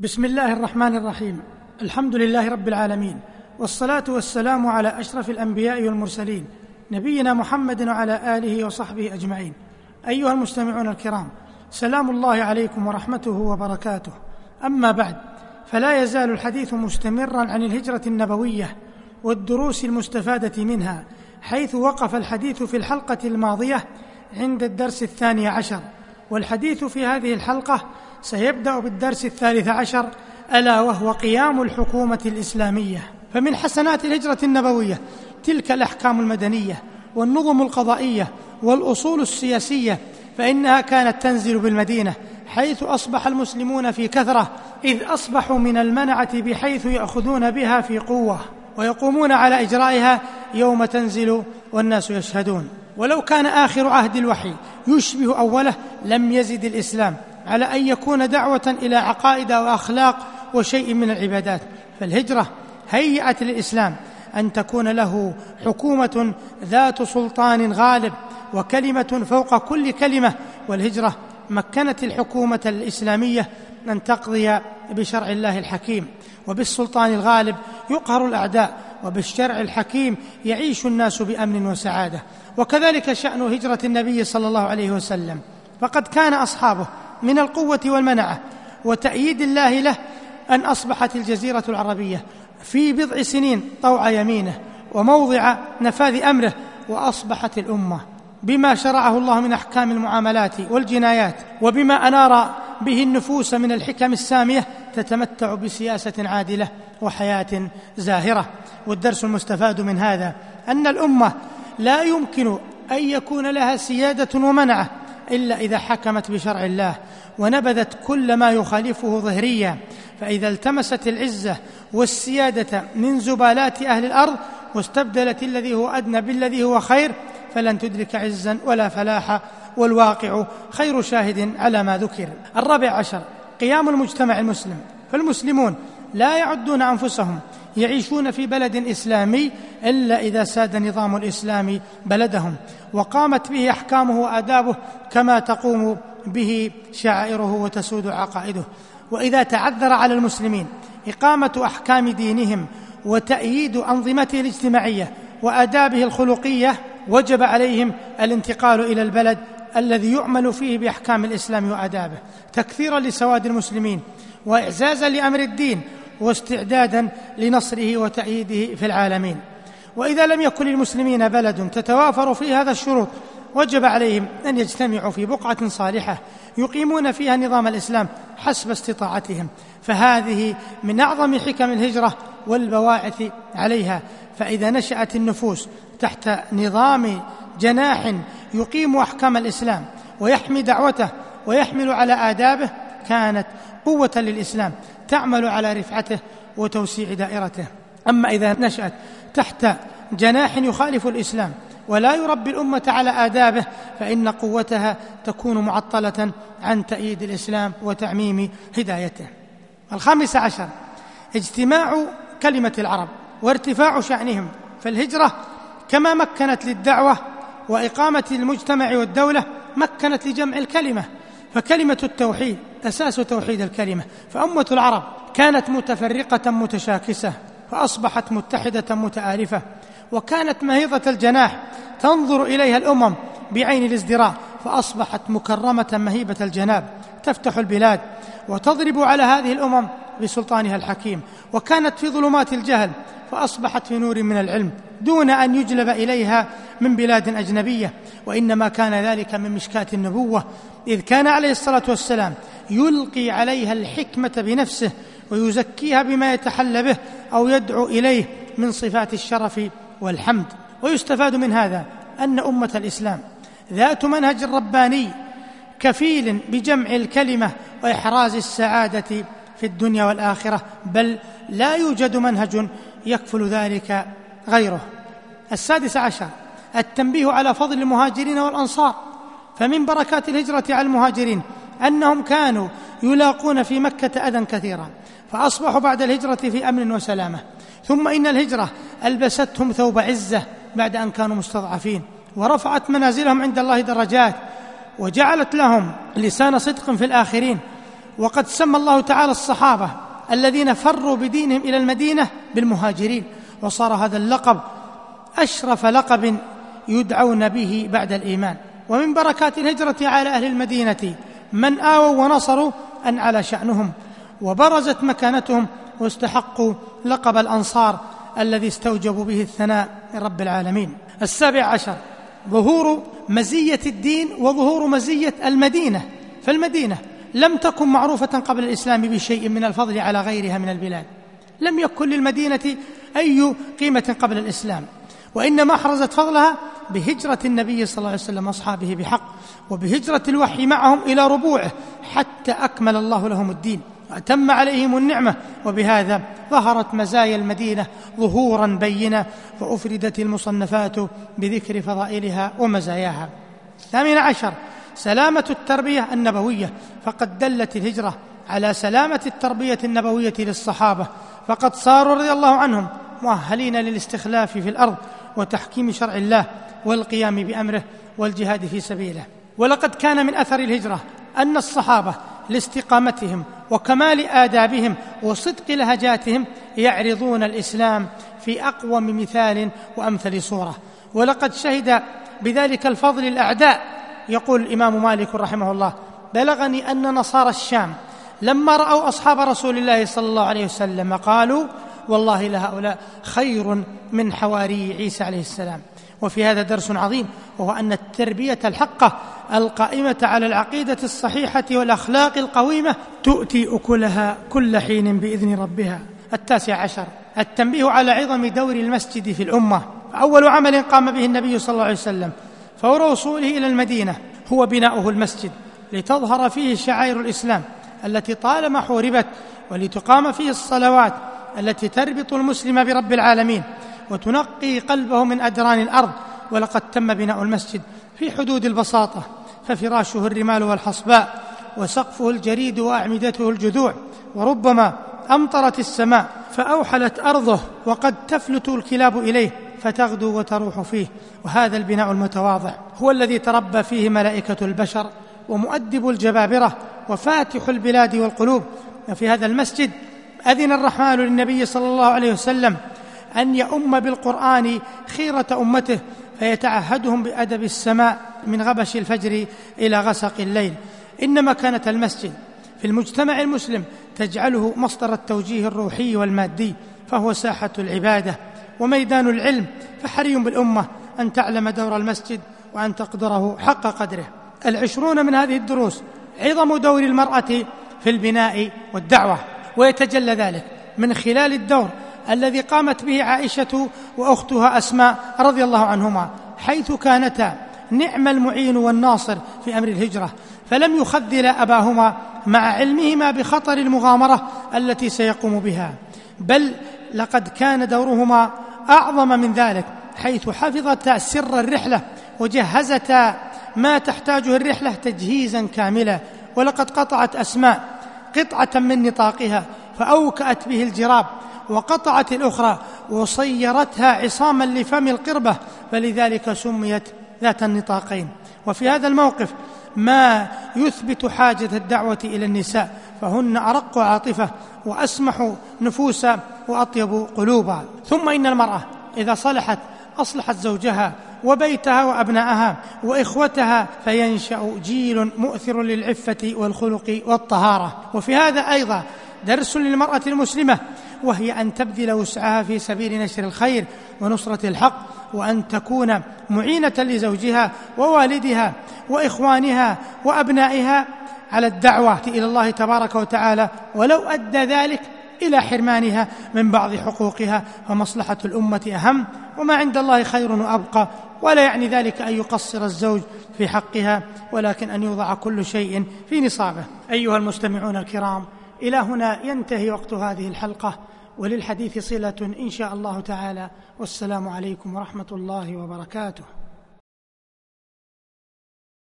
بسم الله الرحمن الرحيم. الحمد لله رب العالمين والصلاة والسلام على أشرف الأنبياء والمرسلين نبينا محمد وعلى آله وصحبه أجمعين. أيها المستمعون الكرام سلام الله عليكم ورحمته وبركاته. أما بعد فلا يزال الحديث مستمرا عن الهجرة النبوية والدروس المستفادة منها حيث وقف الحديث في الحلقة الماضية عند الدرس الثاني عشر. والحديث في هذه الحلقة سيبدأ بالدرس الثالث عشر ألا وهو قيام الحكومة الإسلامية. فمن حسنات الهجرة النبوية تلك الأحكام المدنية والنظم القضائية والأصول السياسية فإنها كانت تنزل بالمدينة حيث أصبح المسلمون في كثرة إذ أصبحوا من المنعة بحيث يأخذون بها في قوة ويقومون على إجرائها يوم تنزل والناس يشهدون. ولو كان آخر عهد الوحي يشبه أوله لم يزد الإسلام. على أن يكون دعوة إلى عقائد وأخلاق وشيء من العبادات. فالهجرة هيئت للإسلام أن تكون له حكومة ذات سلطان غالب وكلمة فوق كل كلمة. والهجرة مكنت الحكومة الإسلامية أن تقضي بشرع الله الحكيم. وبالسلطان الغالب يقهر الأعداء وبالشرع الحكيم يعيش الناس بأمن وسعادة. وكذلك شأن هجرة النبي صلى الله عليه وسلم. فقد كان أصحابه من القوة والمنعة وتأييد الله له أن أصبحت الجزيرة العربية في بضع سنين طوع يمينه وموضع نفاذ أمره وأصبحت الأمة. بما شرعه الله من أحكام المعاملات والجنايات وبما أنار به النفوس من الحكم السامية تتمتع بسياسة عادلة وحياة زاهرة. والدرس المستفاد من هذا أن الأمة لا يمكن أن يكون لها سيادة ومنعة إلا إذا حكمت بشرع الله ونبذت كل ما يخالفه ظهريا فإذا التمست العزة والسيادة من زبالات أهل الأرض واستبدلت الذي هو أدنى بالذي هو خير فلن تدرك عزا ولا فلاحا والواقع خير شاهد على ما ذكر. الرابع عشر قيام المجتمع المسلم فالمسلمون لا يعدون أنفسهم يعيشون في بلد إسلامي إلا إذا ساد نظام الإسلام بلدهم. وقامت به أحكامه وآدابه كما تقوم به شعائره وتسود عقائده. وإذا تعذر على المسلمين إقامة أحكام دينهم وتأييد أنظمته الاجتماعية وآدابه الخلقية وجب عليهم الانتقال إلى البلد الذي يعمل فيه بأحكام الإسلام وآدابه. تكثيرا لسواد المسلمين واعزازا لأمر الدين واستعدادا لنصره وتأييده في العالمين. وإذا لم يكن للمسلمين بلد تتوافر فيه هذا الشروط وجب عليهم أن يجتمعوا في بقعة صالحة يقيمون فيها نظام الإسلام حسب استطاعتهم. فهذه من أعظم حكم الهجرة والبواعث عليها. فإذا نشأت النفوس تحت نظام جناح يقيم أحكام الإسلام ويحمي دعوته ويحمل على آدابه كانت قوة للإسلام. تعمل على رفعته وتوسيع دائرته أما إذا نشأت تحت جناح يخالف الإسلام ولا يربي الأمة على آدابه فإن قوتها تكون معطلة عن تأييد الإسلام وتعميم هدايته. الخامس عشر اجتماع كلمة العرب وارتفاع شأنهم فالهجرة كما مكنت للدعوة وإقامة المجتمع والدولة مكنت لجمع الكلمة فكلمة التوحيد أساس توحيد الكلمة. فأمة العرب كانت متفرقة متشاكسة فأصبحت متحدة متآلفة. وكانت مهيضة الجناح تنظر إليها الأمم بعين الازدراء فأصبحت مكرمة مهيبة الجناب تفتح البلاد. وتضرب على هذه الأمم بسلطانها الحكيم وكانت في ظلمات الجهل فأصبحت في نور من العلم دون أن يجلب إليها من بلاد أجنبية وإنما كان ذلك من مشكاة النبوة إذ كان عليه الصلاة والسلام يلقي عليها الحكمة بنفسه ويزكيها بما يتحلى به أو يدعو إليه من صفات الشرف والحمد. ويستفاد من هذا أن أمة الإسلام ذات منهج رباني كفيل بجمع الكلمة وإحراز السعادة في الدنيا والآخرة بل لا يوجد منهج يكفل ذلك غيره. السادس عشر التنبيه على فضل المهاجرين والأنصار. فمن بركات الهجرة على المهاجرين أنهم كانوا يلاقون في مكة أذى كثيرا فأصبحوا بعد الهجرة في أمن وسلامة. ثم إن الهجرة ألبستهم ثوب عزة بعد أن كانوا مستضعفين ورفعت منازلهم عند الله درجات وجعلت لهم لسان صدق في الآخرين. وقد سمى الله تعالى الصحابة الذين فروا بدينهم إلى المدينة بالمهاجرين وصار هذا اللقب أشرف لقب يدعون به بعد الإيمان. ومن بركات الهجرة على أهل المدينة من آووا ونصروا أن على شأنهم وبرزت مكانتهم واستحقوا لقب الأنصار الذي استوجبوا به الثناء من رب العالمين. السابع عشر ظهور مزية الدين وظهور مزية المدينة فالمدينة لم تكن معروفة قبل الإسلام بشيء من الفضل على غيرها من البلاد. لم يكن للمدينة أي قيمة قبل الإسلام. وإنما أحرزت فضلها بهجرة النبي صلى الله عليه وسلم وأصحابه بحق وبهجرة الوحي معهم إلى ربوعه حتى أكمل الله لهم الدين وأتم عليهم النعمة. وبهذا ظهرت مزايا المدينة ظهورا بينا وأفردت المصنفات بذكر فضائلها ومزاياها. الثامن عشر سلامة التربية النبوية فقد دلت الهجرة على سلامة التربية النبوية للصحابة فقد صاروا رضي الله عنهم مؤهلين للاستخلاف في الأرض وتحكيم شرع الله والقيام بأمره والجهاد في سبيله. ولقد كان من أثر الهجرة أن الصحابة لاستقامتهم وكمال آدابهم وصدق لهجاتهم يعرضون الإسلام في أقوم مثال وأمثل صورة. ولقد شهد بذلك الفضل الأعداء يقول الإمام مالك رحمه الله بلغني أن نصارى الشام لما رأوا أصحاب رسول الله صلى الله عليه وسلم قالوا والله لهؤلاء خير من حواري عيسى عليه السلام. وفي هذا درس عظيم وهو أن التربية الحقة القائمة على العقيدة الصحيحة والأخلاق القويمة تؤتي أكلها كل حين بإذن ربها. التاسع عشر التنبيه على عظم دور المسجد في الأمة. أول عمل قام به النبي صلى الله عليه وسلم فور وصوله إلى المدينة هو بناؤه المسجد لتظهر فيه شعائر الإسلام التي طالما حوربت ولتقام فيه الصلوات التي تربط المسلم برب العالمين وتنقي قلبه من أدران الأرض ولقد تم بناء المسجد في حدود البساطة ففراشه الرمال والحصباء وسقفه الجريد وأعمدته الجذوع وربما أمطرت السماء فأوحلت أرضه وقد تفلت الكلاب إليه فتغدو وتروح فيه. وهذا البناء المتواضع هو الذي تربى فيه ملائكة البشر ومؤدب الجبابرة وفاتح البلاد والقلوب. وفي هذا المسجد أذن الرحمن للنبي صلى الله عليه وسلم أن يؤم بالقرآن خيرة أمته فيتعهدهم بأدب السماء من غبش الفجر إلى غسق الليل. إن مكانة المسجد في المجتمع المسلم تجعله مصدر التوجيه الروحي والمادي فهو ساحة العبادة. وميدان العلم فحري بالأمة أن تعلم دور المسجد وأن تقدره حق قدره. العشرون من هذه الدروس عظم دور المرأة في البناء والدعوة ويتجلى ذلك من خلال الدور الذي قامت به عائشة وأختها أسماء رضي الله عنهما حيث كانتا نعم المعين والناصر في أمر الهجرة فلم يخذل أباهما مع علمهما بخطر المغامرة التي سيقوم بها. بل لقد كان دورهما أعظم من ذلك حيث حفظتا سر الرحلة وجهزتا ما تحتاجه الرحلة تجهيزا كاملا ولقد قطعت أسماء قطعة من نطاقها فأوكأت به الجراب وقطعت الأخرى وصيرتها عصاما لفم القربة فلذلك سميت ذات النطاقين. وفي هذا الموقف ما يثبت حاجة الدعوة إلى النساء فهن أرق عاطفة وأسمح نفوسا وأطيب قلوبا. ثم إن المرأة إذا صلحت أصلحت زوجها وبيتها وأبناءها وإخوتها فينشأ جيل مؤثر للعفة والخلق والطهارة. وفي هذا أيضا درس للمرأة المسلمة وهي أن تبذل وسعها في سبيل نشر الخير ونصرة الحق وأن تكون معينة لزوجها ووالدها وإخوانها وأبنائها على الدعوة إلى الله تبارك وتعالى ولو أدى ذلك إلى حرمانها من بعض حقوقها فمصلحة الأمة أهم وما عند الله خير وأبقى ولا يعني ذلك أن يقصر الزوج في حقها ولكن أن يوضع كل شيء في نصابه. أيها المستمعون الكرام إلى هنا ينتهي وقت هذه الحلقة وللحديث صلة إن شاء الله تعالى والسلام عليكم ورحمة الله وبركاته.